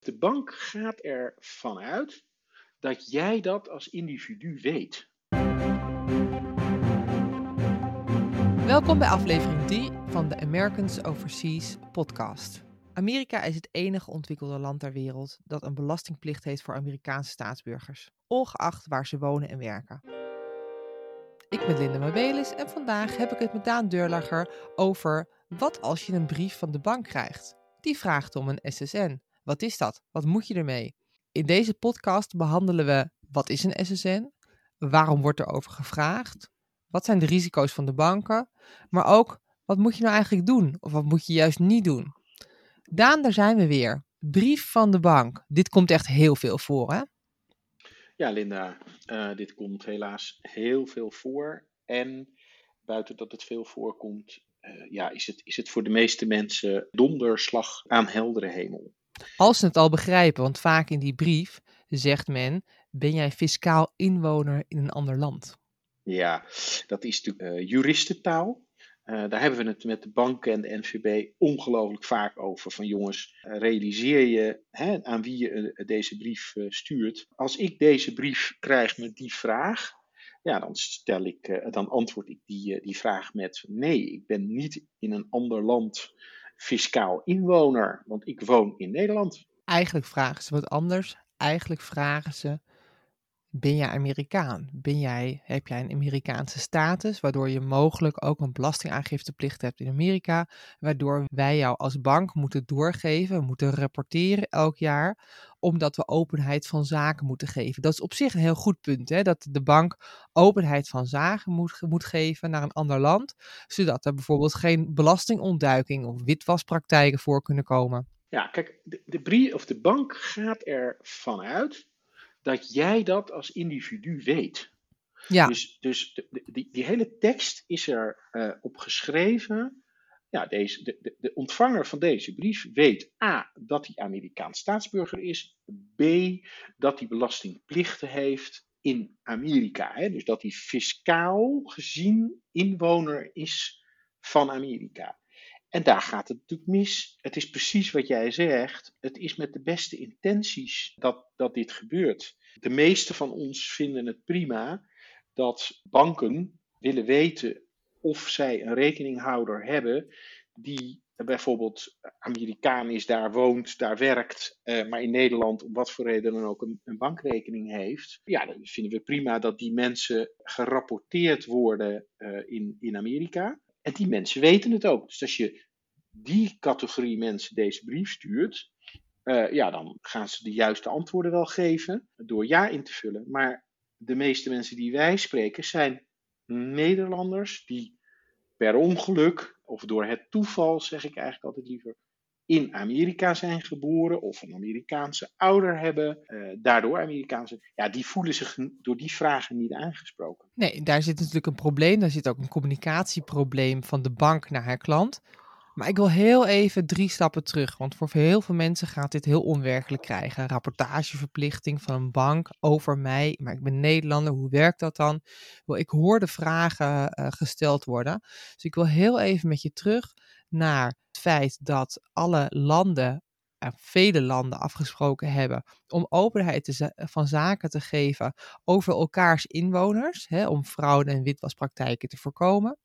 De bank gaat ervan uit dat jij dat als individu weet. Welkom bij aflevering 3 van de Americans Overseas podcast. Amerika is het enige ontwikkelde land ter wereld dat een belastingplicht heeft voor Amerikaanse staatsburgers, ongeacht waar ze wonen en werken. Ik ben Linda Mabelis en vandaag heb ik het met Daan Deurlager over wat als je een brief van de bank krijgt. Die vraagt om een SSN. Wat is dat? Wat moet je ermee? In deze podcast behandelen we wat is een SSN? Waarom wordt er over gevraagd? Wat zijn de risico's van de banken? Maar ook wat moet je nou eigenlijk doen? Of wat moet je juist niet doen? Daan, daar zijn we weer. Brief van de bank. Dit komt echt heel veel voor, hè? Ja, Linda, uh, dit komt helaas heel veel voor. En buiten dat het veel voorkomt, uh, ja, is, het, is het voor de meeste mensen donderslag aan heldere hemel. Als ze het al begrijpen, want vaak in die brief zegt men: ben jij fiscaal inwoner in een ander land? Ja, dat is natuurlijk uh, juristentaal. Uh, daar hebben we het met de banken en de NVB ongelooflijk vaak over. Van jongens, realiseer je hè, aan wie je deze brief stuurt. Als ik deze brief krijg met die vraag, ja, dan, stel ik, dan antwoord ik die, die vraag met nee, ik ben niet in een ander land fiscaal inwoner, want ik woon in Nederland. Eigenlijk vragen ze wat anders. Eigenlijk vragen ze: ben jij Amerikaan? Ben jij, heb jij een Amerikaanse status, waardoor je mogelijk ook een belastingaangifteplicht hebt in Amerika, waardoor wij jou als bank moeten doorgeven, moeten rapporteren elk jaar, omdat we openheid van zaken moeten geven. Dat is op zich een heel goed punt, hè? dat de bank openheid van zaken moet, moet geven naar een ander land, zodat er bijvoorbeeld geen belastingontduiking of witwaspraktijken voor kunnen komen. Ja, kijk, de, of de bank gaat ervan uit dat jij dat als individu weet. Ja. Dus, dus de, die, die, hele tekst is er uh, op geschreven. Ja, deze, de, de, de, ontvanger van deze brief weet A. dat hij Amerikaans staatsburger is. B. dat hij belastingplichten heeft in Amerika. Hè? Dus dat hij fiscaal gezien inwoner is van Amerika. En daar gaat het natuurlijk mis. Het is precies wat jij zegt. Het is met de beste intenties dat, dat dit gebeurt. De meeste van ons vinden het prima dat banken willen weten of zij een rekeninghouder hebben die bijvoorbeeld Amerikaan is, daar woont, daar werkt, eh, maar in Nederland om wat voor reden dan ook een, bankrekening heeft. Ja, dan vinden we prima dat die mensen gerapporteerd worden uh, in, in Amerika. En die mensen weten het ook. Dus als je die categorie mensen deze brief stuurt, uh, ja, dan gaan ze de juiste antwoorden wel geven door ja in te vullen. Maar de meeste mensen die wij spreken zijn Nederlanders die per ongeluk of door het toeval, zeg ik eigenlijk altijd liever, in Amerika zijn geboren of een Amerikaanse ouder hebben, uh, daardoor Amerikaanse, ja, die voelen zich door die vragen niet aangesproken. Nee, daar zit natuurlijk een probleem. Daar zit ook een communicatieprobleem van de bank naar haar klant. Maar ik wil heel even drie stappen terug, want voor heel veel mensen gaat dit heel onwerkelijk krijgen. Rapportageverplichting van een bank over mij, maar ik ben Nederlander, hoe werkt dat dan? Ik hoor de vragen uh, gesteld worden. Dus ik wil heel even met je terug naar het feit dat alle landen vele landen afgesproken hebben om openheid te, van zaken te geven over elkaars inwoners, hè, om fraude en witwaspraktijken te voorkomen.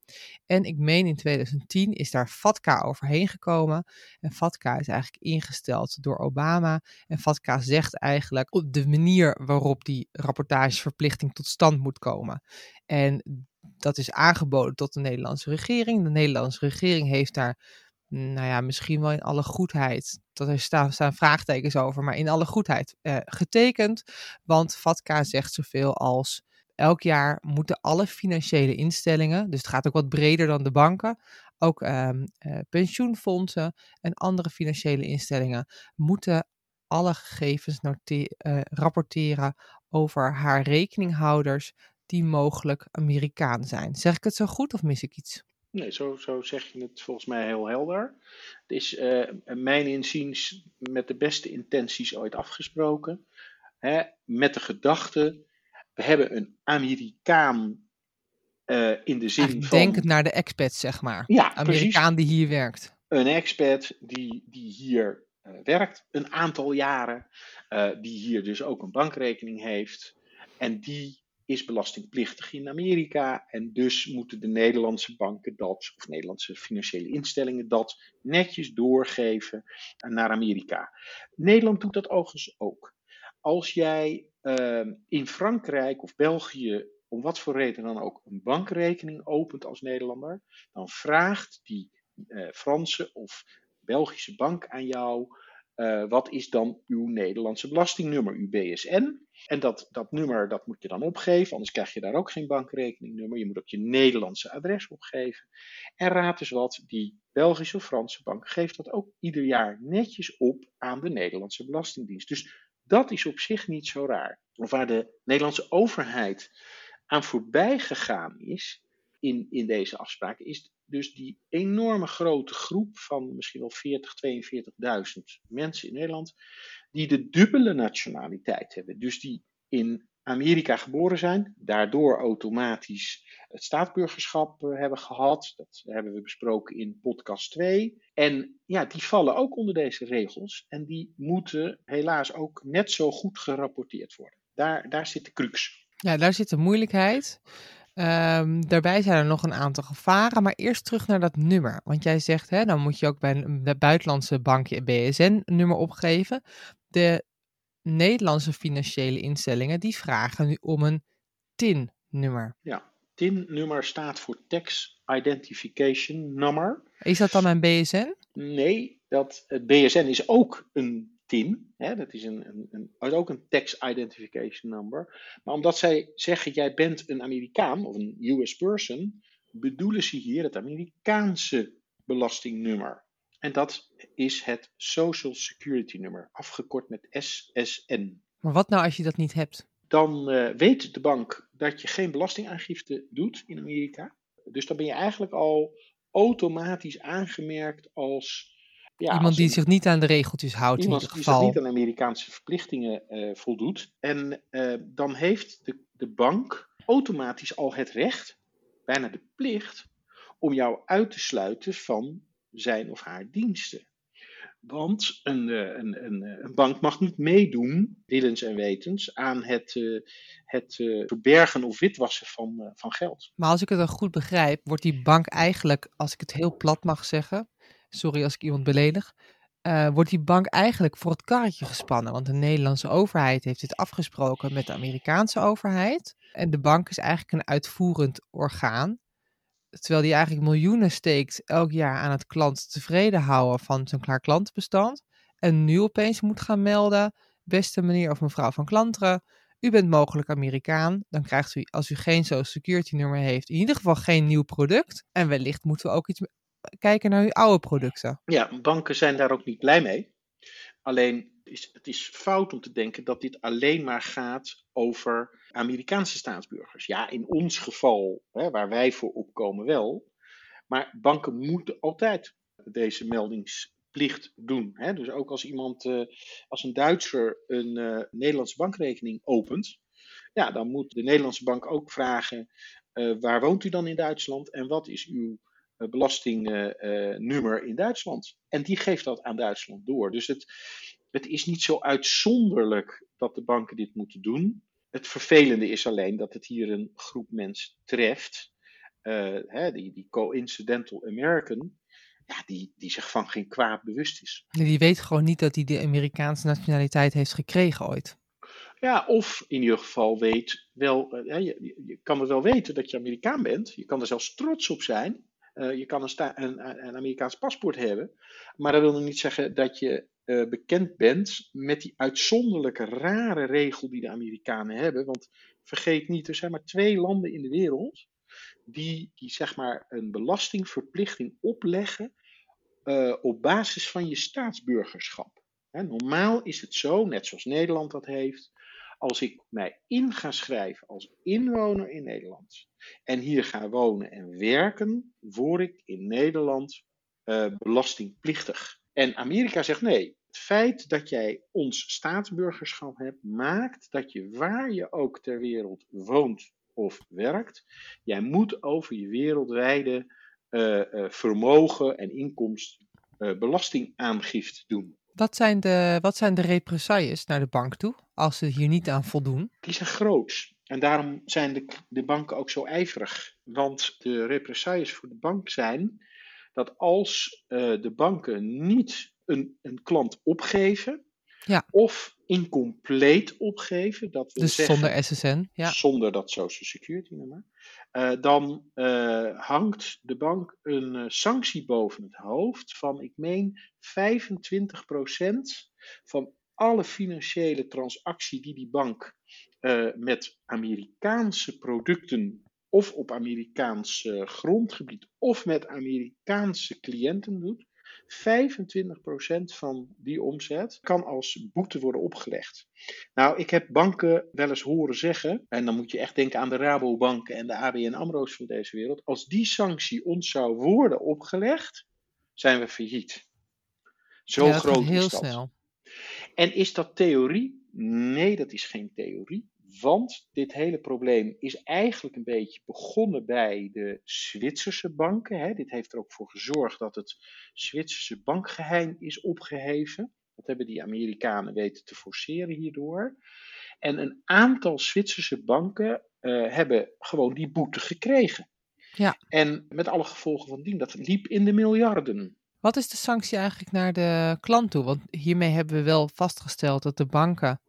En ik meen in 2010 is daar FATCA overheen gekomen. En FATCA is eigenlijk ingesteld door Obama. En FATCA zegt eigenlijk op de manier waarop die rapportageverplichting tot stand moet komen. En dat is aangeboden tot de Nederlandse regering. De Nederlandse regering heeft daar nou ja, misschien wel in alle goedheid, dat er staan, staan vraagtekens over, maar in alle goedheid eh, getekend. Want FATCA zegt zoveel als elk jaar moeten alle financiële instellingen, dus het gaat ook wat breder dan de banken, ook ehm, eh, pensioenfondsen en andere financiële instellingen, moeten alle gegevens uh, rapporteren over haar rekeninghouders die mogelijk Amerikaan zijn. Zeg ik het zo goed of mis ik iets? Nee, zo, zo zeg je het volgens mij heel helder. Het is uh, mijn inziens met de beste intenties ooit afgesproken. Hè, met de gedachte, we hebben een Amerikaan uh, in de zin van... Denk het naar de expat, zeg maar. Ja, Amerikaan precies. die hier werkt. Een expat die, die hier werkt een aantal jaren, die hier dus ook een bankrekening heeft. En die is belastingplichtig in Amerika. En dus moeten de Nederlandse banken dat, of Nederlandse financiële instellingen dat netjes doorgeven naar Amerika. Nederland doet dat overigens ook. Als jij uh, in Frankrijk of België om wat voor reden dan ook een bankrekening opent als Nederlander, dan vraagt die uh, Franse of Belgische bank aan jou uh, wat is dan uw Nederlandse belastingnummer, uw BSN. En dat, dat nummer dat moet je dan opgeven, anders krijg je daar ook geen bankrekeningnummer. Je moet ook je Nederlandse adres opgeven. En raad eens wat, die Belgische of Franse bank geeft dat ook ieder jaar netjes op aan de Nederlandse Belastingdienst. Dus dat is op zich niet zo raar. Of waar de Nederlandse overheid aan voorbij gegaan is in, in deze afspraak, is dus die enorme grote groep van misschien wel 40, 42.000 mensen in Nederland, die de dubbele nationaliteit hebben. Dus die in Amerika geboren zijn, daardoor automatisch het staatsburgerschap eh, hebben gehad. Dat hebben we besproken in podcast 2. En ja, die vallen ook onder deze regels en die moeten helaas ook net zo goed gerapporteerd worden. Daar, daar zit de crux. Ja, daar zit de moeilijkheid. Um, daarbij zijn er nog een aantal gevaren, maar eerst terug naar dat nummer. Want jij zegt, hè, dan moet je ook bij een buitenlandse bank je BSN-nummer opgeven. De Nederlandse financiële instellingen, die vragen nu om een TIN-nummer. Ja, TIN-nummer staat voor Tax Identification Number. Is dat dan mijn BSN? Nee, dat, het BSN is ook een TIN. Hè, dat is een, een, een, ook een Tax Identification Number. Maar omdat zij zeggen, jij bent een Amerikaan of een US person, bedoelen ze hier het Amerikaanse belastingnummer. En dat is het Social Security nummer, afgekort met SSN. Maar wat nou als je dat niet hebt? Dan uh, weet de bank dat je geen belastingaangifte doet in Amerika. Dus dan ben je eigenlijk al automatisch aangemerkt als ja, iemand die zich niet aan de regeltjes houdt iemand in ieder geval. die zich niet aan Amerikaanse verplichtingen uh, voldoet. En uh, dan heeft de, de bank automatisch al het recht, bijna de plicht, om jou uit te sluiten van zijn of haar diensten. Want een, eh, een, een, een, bank mag niet meedoen, willens en wetens, aan het, het verbergen of witwassen van, van geld. Maar als ik het dan goed begrijp, wordt die bank eigenlijk, als ik het heel plat mag zeggen, sorry als ik iemand beledig, uh, wordt die bank eigenlijk voor het karretje gespannen. Want de Nederlandse overheid heeft dit afgesproken met de Amerikaanse overheid. En de bank is eigenlijk een uitvoerend orgaan. Terwijl die eigenlijk miljoenen steekt elk jaar aan het klant tevreden houden van zijn klaar klantenbestand. En nu opeens moet gaan melden, beste meneer of mevrouw van Klanteren, u bent mogelijk Amerikaan. Dan krijgt u, als u geen Social Security nummer heeft, in ieder geval geen nieuw product. En wellicht moeten we ook iets kijken naar uw oude producten. Ja, banken zijn daar ook niet blij mee. Alleen is het is fout om te denken dat dit alleen maar gaat over Amerikaanse staatsburgers. Ja, in ons geval, hè, waar wij voor opkomen wel. Maar banken moeten altijd deze meldingsplicht doen. Hè? Dus ook als iemand, uh, als een Duitser een uh, Nederlandse bankrekening opent, ja, dan moet de Nederlandse bank ook vragen: uh, waar woont u dan in Duitsland en wat is uw eh, belastingnummer in Duitsland. En die geeft dat aan Duitsland door. Dus het, het is niet zo uitzonderlijk dat de banken dit moeten doen. Het vervelende is alleen dat het hier een groep mensen treft, uh, hè, die, die coincidental American, ja, die, die zich van geen kwaad bewust is. Die weet gewoon niet dat hij de Amerikaanse nationaliteit heeft gekregen ooit. Ja, of in ieder geval weet wel, uh, je, je, kan er wel weten dat je Amerikaan bent. Je kan er zelfs trots op zijn. Uh, je kan een, een, een, Amerikaans paspoort hebben, maar dat wil nog niet zeggen dat je uh, bekend bent met die uitzonderlijke rare regel die de Amerikanen hebben. Want vergeet niet, er zijn maar twee landen in de wereld die, die zeg maar een belastingverplichting opleggen uh, op basis van je staatsburgerschap. Normaal is het zo, net zoals Nederland dat heeft, als ik mij in ga schrijven als inwoner in Nederland en hier ga wonen en werken, word ik in Nederland uh, belastingplichtig. En Amerika zegt nee. Het feit dat jij ons staatsburgerschap hebt, maakt dat je waar je ook ter wereld woont of werkt, jij moet over je wereldwijde uh, uh, vermogen en inkomst belastingaangifte doen. Wat zijn, de, wat zijn de represailles naar de bank toe als ze hier niet aan voldoen? Die zijn groot. En daarom zijn de, de banken ook zo ijverig. Want de represailles voor de bank zijn dat als uh, de banken niet een, een klant opgeven, ja. of incompleet opgeven, dat wil dus zeggen, zonder SSN, ja. zonder dat social security nummer, uh, dan uh, hangt de bank een uh, sanctie boven het hoofd van, ik meen, 25% van alle financiële transactie die die bank met Amerikaanse producten of op Amerikaans grondgebied of met Amerikaanse cliënten doet. 25% van die omzet kan als boete worden opgelegd. Nou, ik heb banken wel eens horen zeggen, en dan moet je echt denken aan de Rabobanken en de ABN AMRO's van deze wereld, als die sanctie ons zou worden opgelegd, zijn we failliet. Zo ja, groot heel is dat. snel. En is dat theorie? Nee, dat is geen theorie. Want dit hele probleem is eigenlijk een beetje begonnen bij de Zwitserse banken. Hè. Dit heeft er ook voor gezorgd dat het Zwitserse bankgeheim is opgeheven. Dat hebben die Amerikanen weten te forceren hierdoor. En een aantal Zwitserse banken uh, hebben gewoon die boete gekregen. Ja. En met alle gevolgen van dien, dat liep in de miljarden. Wat is de sanctie eigenlijk naar de klant toe? Want hiermee hebben we wel vastgesteld dat de banken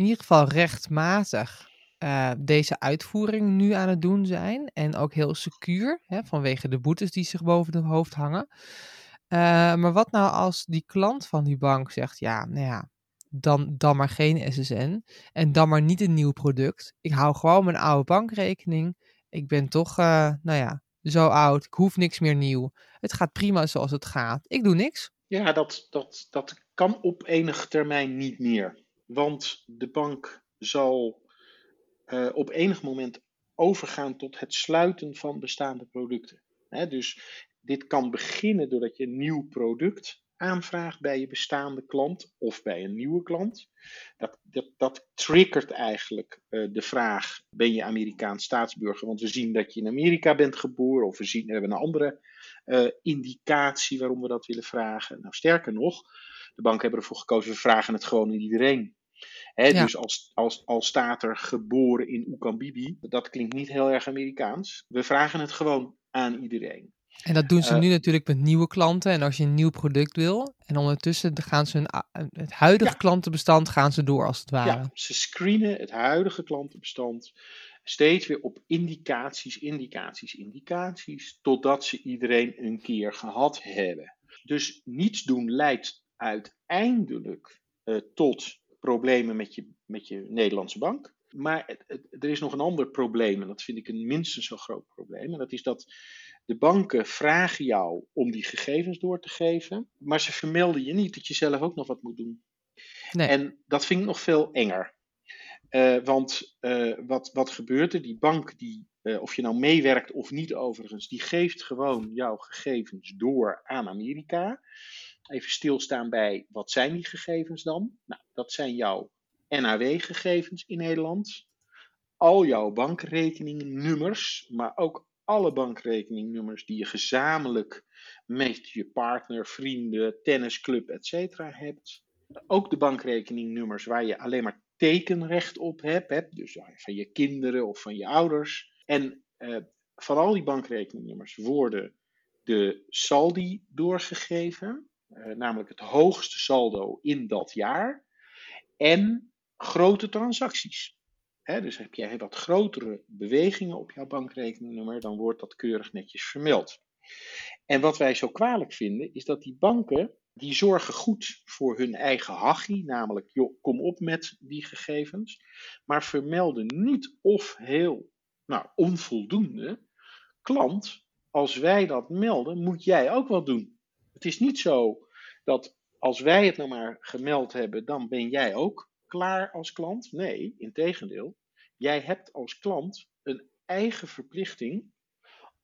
in ieder geval rechtmatig uh, deze uitvoering nu aan het doen zijn. En ook heel secuur, hè, vanwege de boetes die zich boven het hoofd hangen. Uh, maar wat nou als die klant van die bank zegt, ja, nou ja, dan, dan maar geen SSN en dan maar niet een nieuw product. Ik hou gewoon mijn oude bankrekening. Ik ben toch, uh, nou ja, zo oud. Ik hoef niks meer nieuw. Het gaat prima zoals het gaat. Ik doe niks. Ja, dat, dat, dat kan op enige termijn niet meer. Want de bank zal uh, op enig moment overgaan tot het sluiten van bestaande producten. Dus dit kan beginnen doordat je een nieuw product aanvraagt bij je bestaande klant of bij een nieuwe klant. Dat, dat, dat triggert eigenlijk uh, de vraag: ben je Amerikaans staatsburger? Want we zien dat je in Amerika bent geboren, of we, zien, we hebben een andere uh, indicatie waarom we dat willen vragen. Nou, sterker nog, de banken hebben ervoor gekozen: we vragen het gewoon aan iedereen. Ja. Dus als, als, als staat er geboren in Oekambibi, dat klinkt niet heel erg Amerikaans. We vragen het gewoon aan iedereen. En dat doen ze uh, nu natuurlijk met nieuwe klanten. En als je een nieuw product wil. En ondertussen gaan ze een, het huidige ja. klantenbestand gaan ze door als het ware. Ja, ze screenen het huidige klantenbestand steeds weer op indicaties, indicaties, indicaties. Totdat ze iedereen een keer gehad hebben. Dus niets doen leidt uiteindelijk uh, tot problemen met je, met je Nederlandse bank. Maar het, het, er is nog een ander probleem, en dat vind ik een minstens zo groot probleem. En dat is dat de banken vragen jou om die gegevens door te geven, maar ze vermelden je niet dat je zelf ook nog wat moet doen. Nee. En dat vind ik nog veel enger. Uh, want uh, wat, wat gebeurt er? Die bank, die, uh, of je nou meewerkt of niet overigens, die geeft gewoon jouw gegevens door aan Amerika even stilstaan bij wat zijn die gegevens dan? Nou, dat zijn jouw NAW-gegevens in Nederland, al jouw bankrekeningnummers, maar ook alle bankrekeningnummers die je gezamenlijk met je partner, vrienden, tennisclub, etc. hebt. Ook de bankrekeningnummers waar je alleen maar tekenrecht op hebt, dus van je kinderen of van je ouders. En uh, van al die bankrekeningnummers worden de saldi doorgegeven. Uh, namelijk het hoogste saldo in dat jaar. En grote transacties. Dus heb jij wat grotere bewegingen op jouw bankrekeningnummer, dan wordt dat keurig netjes vermeld. En wat wij zo kwalijk vinden, is dat die banken, die zorgen goed voor hun eigen hachie, namelijk joh, kom op met die gegevens, maar vermelden niet of heel nou, onvoldoende, klant, als wij dat melden, moet jij ook wat doen. Het is niet zo dat als wij het nou maar gemeld hebben, dan ben jij ook klaar als klant. Nee, integendeel. Jij hebt als klant een eigen verplichting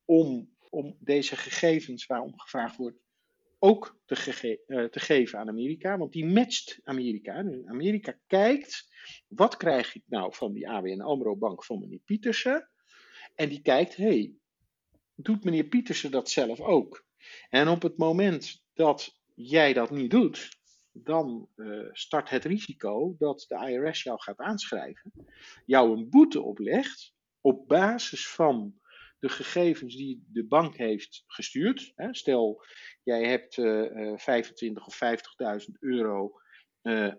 om, om deze gegevens waarom gevraagd wordt ook te, uh, te geven aan Amerika. Want die matcht Amerika. Amerika kijkt, wat krijg ik nou van die ABN AMRO bank van meneer Pietersen? En die kijkt, hey, doet meneer Pietersen dat zelf ook? En op het moment dat jij dat niet doet, dan uh, start het risico dat de IRS jou gaat aanschrijven, jou een boete oplegt op basis van de gegevens die de bank heeft gestuurd. Hè. Stel, jij hebt uh, 25 of 50.000 euro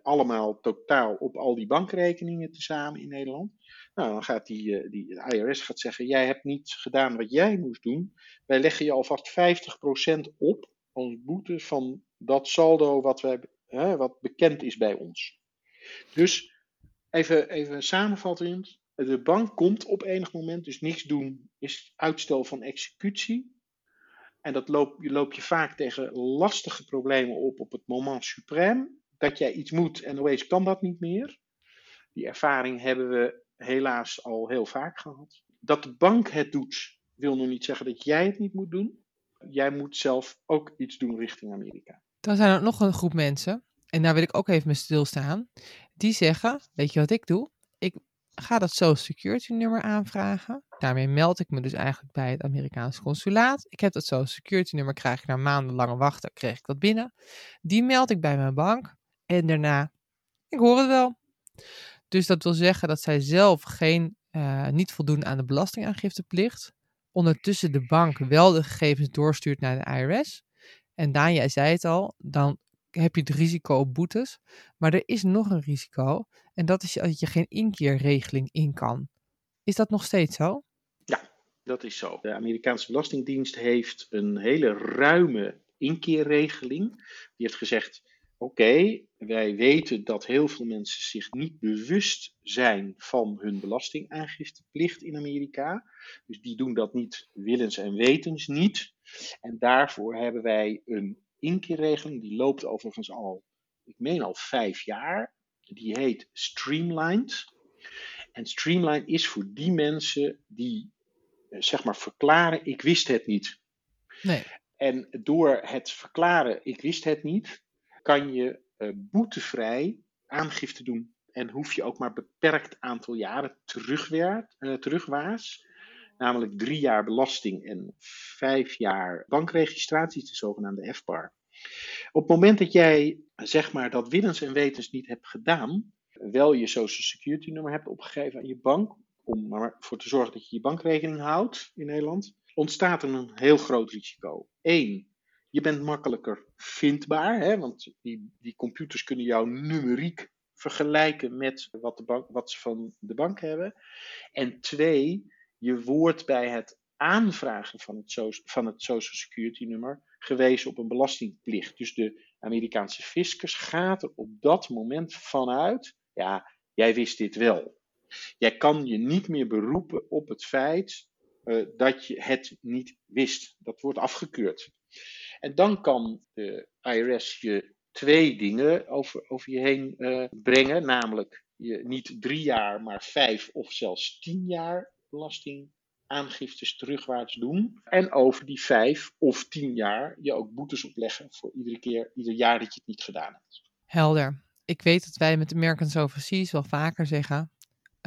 allemaal totaal op al die bankrekeningen tezamen in Nederland. Nou, dan gaat die, uh, die de IRS gaat zeggen: Jij hebt niet gedaan wat jij moest doen. Wij leggen je alvast 50% op als boete van dat saldo wat, wij, hè, wat bekend is bij ons. Dus even, even samenvattend: de bank komt op enig moment, dus niks doen is uitstel van executie. En dat loop, loop je vaak tegen lastige problemen op op het moment suprême dat jij iets moet en opeens kan dat niet meer. Die ervaring hebben we helaas al heel vaak gehad. Dat de bank het doet, wil nog niet zeggen dat jij het niet moet doen. Jij moet zelf ook iets doen richting Amerika. Dan zijn er nog een groep mensen, en daar wil ik ook even mee stilstaan, die zeggen, weet je wat ik doe? Ik ga dat Social Security nummer aanvragen. Daarmee meld ik me dus eigenlijk bij het Amerikaanse consulaat. Ik heb dat Social Security nummer, krijg ik na maandenlange wachten, krijg ik dat binnen. Die meld ik bij mijn bank. En daarna, ik hoor het wel. Dus dat wil zeggen dat zij zelf geen, uh, niet voldoen aan de belastingaangifteplicht. Ondertussen de bank wel de gegevens doorstuurt naar de IRS. En Daan, jij zei het al, dan heb je het risico op boetes. Maar er is nog een risico. En dat is dat je geen inkeerregeling in kan. Is dat nog steeds zo? Ja, dat is zo. De Amerikaanse Belastingdienst heeft een hele ruime inkeerregeling. Die heeft gezegd: Oké, wij weten dat heel veel mensen zich niet bewust zijn van hun belastingaangifteplicht in Amerika. Dus die doen dat niet willens en wetens niet. En daarvoor hebben wij een inkeerregeling, die loopt overigens al, ik meen al vijf jaar. Die heet Streamlined. En Streamlined is voor die mensen die eh, zeg maar verklaren, ik wist het niet. Nee. En door het verklaren, ik wist het niet, kan je boetevrij aangifte doen. En hoef je ook maar beperkt aantal jaren terugwaarts, terugwaarts namelijk drie jaar belasting en vijf jaar bankregistratie, de zogenaamde FBAR. Op het moment dat jij zeg maar dat willens en wetens niet hebt gedaan, wel je social security nummer hebt opgegeven aan je bank, om maar voor te zorgen dat je je bankrekening houdt in Nederland, ontstaat er een heel groot risico. Eén, je bent makkelijker vindbaar, hè, want die, die computers kunnen jou numeriek vergelijken met wat, de bank, wat ze van de bank hebben. En twee, je wordt bij het aanvragen van het, van het Social Security nummer gewezen op een belastingplicht. Dus de Amerikaanse fiscus gaat er op dat moment vanuit, ja, jij wist dit wel. Jij kan je niet meer beroepen op het feit uh, dat je het niet wist. Dat wordt afgekeurd. En dan kan de IRS je twee dingen over, je heen uh, brengen, namelijk je niet drie jaar, maar vijf of zelfs tien jaar belastingaangiftes terugwaarts doen. En over die vijf of tien jaar je ook boetes opleggen voor iedere keer, ieder jaar dat je het niet gedaan hebt. Helder. Ik weet dat wij met Americans Overseas wel vaker zeggen,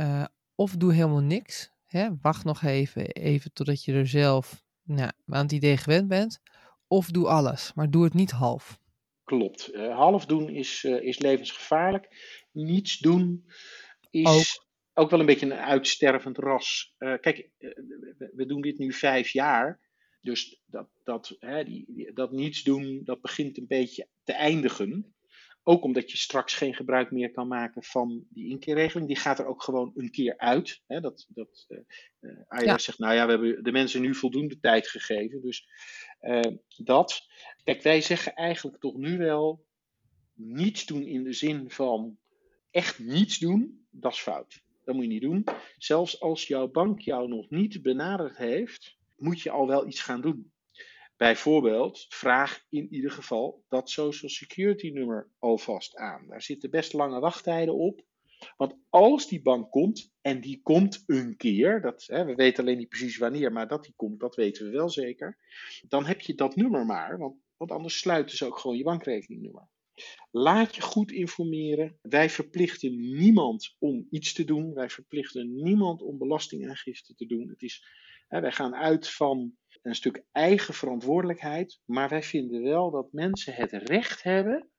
uh, of doe helemaal niks. Hè? Wacht nog even, even totdat je er zelf nou, aan het idee gewend bent. Of doe alles, maar doe het niet half. Klopt. Uh, half doen is, uh, is levensgevaarlijk. Niets doen is ook. ook. wel een beetje een uitstervend ras. Uh, kijk, we, we, doen dit nu vijf jaar. Dus dat, dat, hè, die, dat niets doen, dat begint een beetje te eindigen. Ook omdat je straks geen gebruik meer kan maken van die inkeerregeling. Die gaat er ook gewoon een keer uit. Hè? Dat, dat uh, ja. zegt, nou ja, we hebben de mensen nu voldoende tijd gegeven. Dus uh, dat. Kijk, wij zeggen eigenlijk toch nu wel niets doen in de zin van echt niets doen. Dat is fout. Dat moet je niet doen. Zelfs als jouw bank jou nog niet benaderd heeft, moet je al wel iets gaan doen. Bijvoorbeeld, vraag in ieder geval dat Social Security nummer alvast aan. Daar zitten best lange wachttijden op. Want als die bank komt, en die komt een keer, dat, hè, we weten alleen niet precies wanneer, maar dat die komt, dat weten we wel zeker. Dan heb je dat nummer maar, want, want anders sluiten ze ook gewoon je bankrekeningnummer. Laat je goed informeren. Wij verplichten niemand om iets te doen. Wij verplichten niemand om belastingaangifte te doen. Het is, wij gaan uit van een stuk eigen verantwoordelijkheid. Maar wij vinden wel dat mensen het recht hebben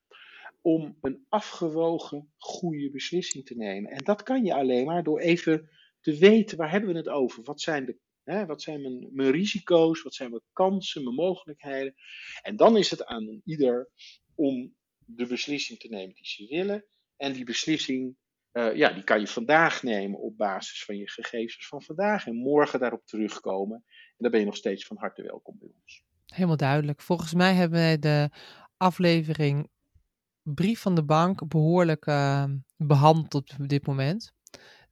om een afgewogen, goede beslissing te nemen. En dat kan je alleen maar door even te weten waar hebben we het over. Wat zijn, de, hè, wat zijn mijn, mijn risico's, wat zijn mijn kansen, mijn mogelijkheden. En dan is het aan ieder om de beslissing te nemen die ze willen. En die beslissing, uh, ja, die kan je vandaag nemen op basis van je gegevens van vandaag. En morgen daarop terugkomen. En dan ben je nog steeds van harte welkom bij ons. Helemaal duidelijk. Volgens mij hebben wij de aflevering Brief van de Bank behoorlijk uh, behandeld op dit moment.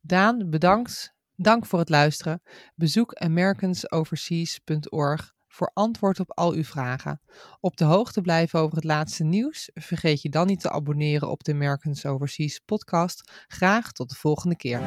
Daan, bedankt. Dank voor het luisteren. Bezoek americansoverseas.org voor antwoord op al uw vragen. Op de hoogte blijven over het laatste nieuws. Vergeet je dan niet te abonneren op de Americans Overseas podcast. Graag tot de volgende keer.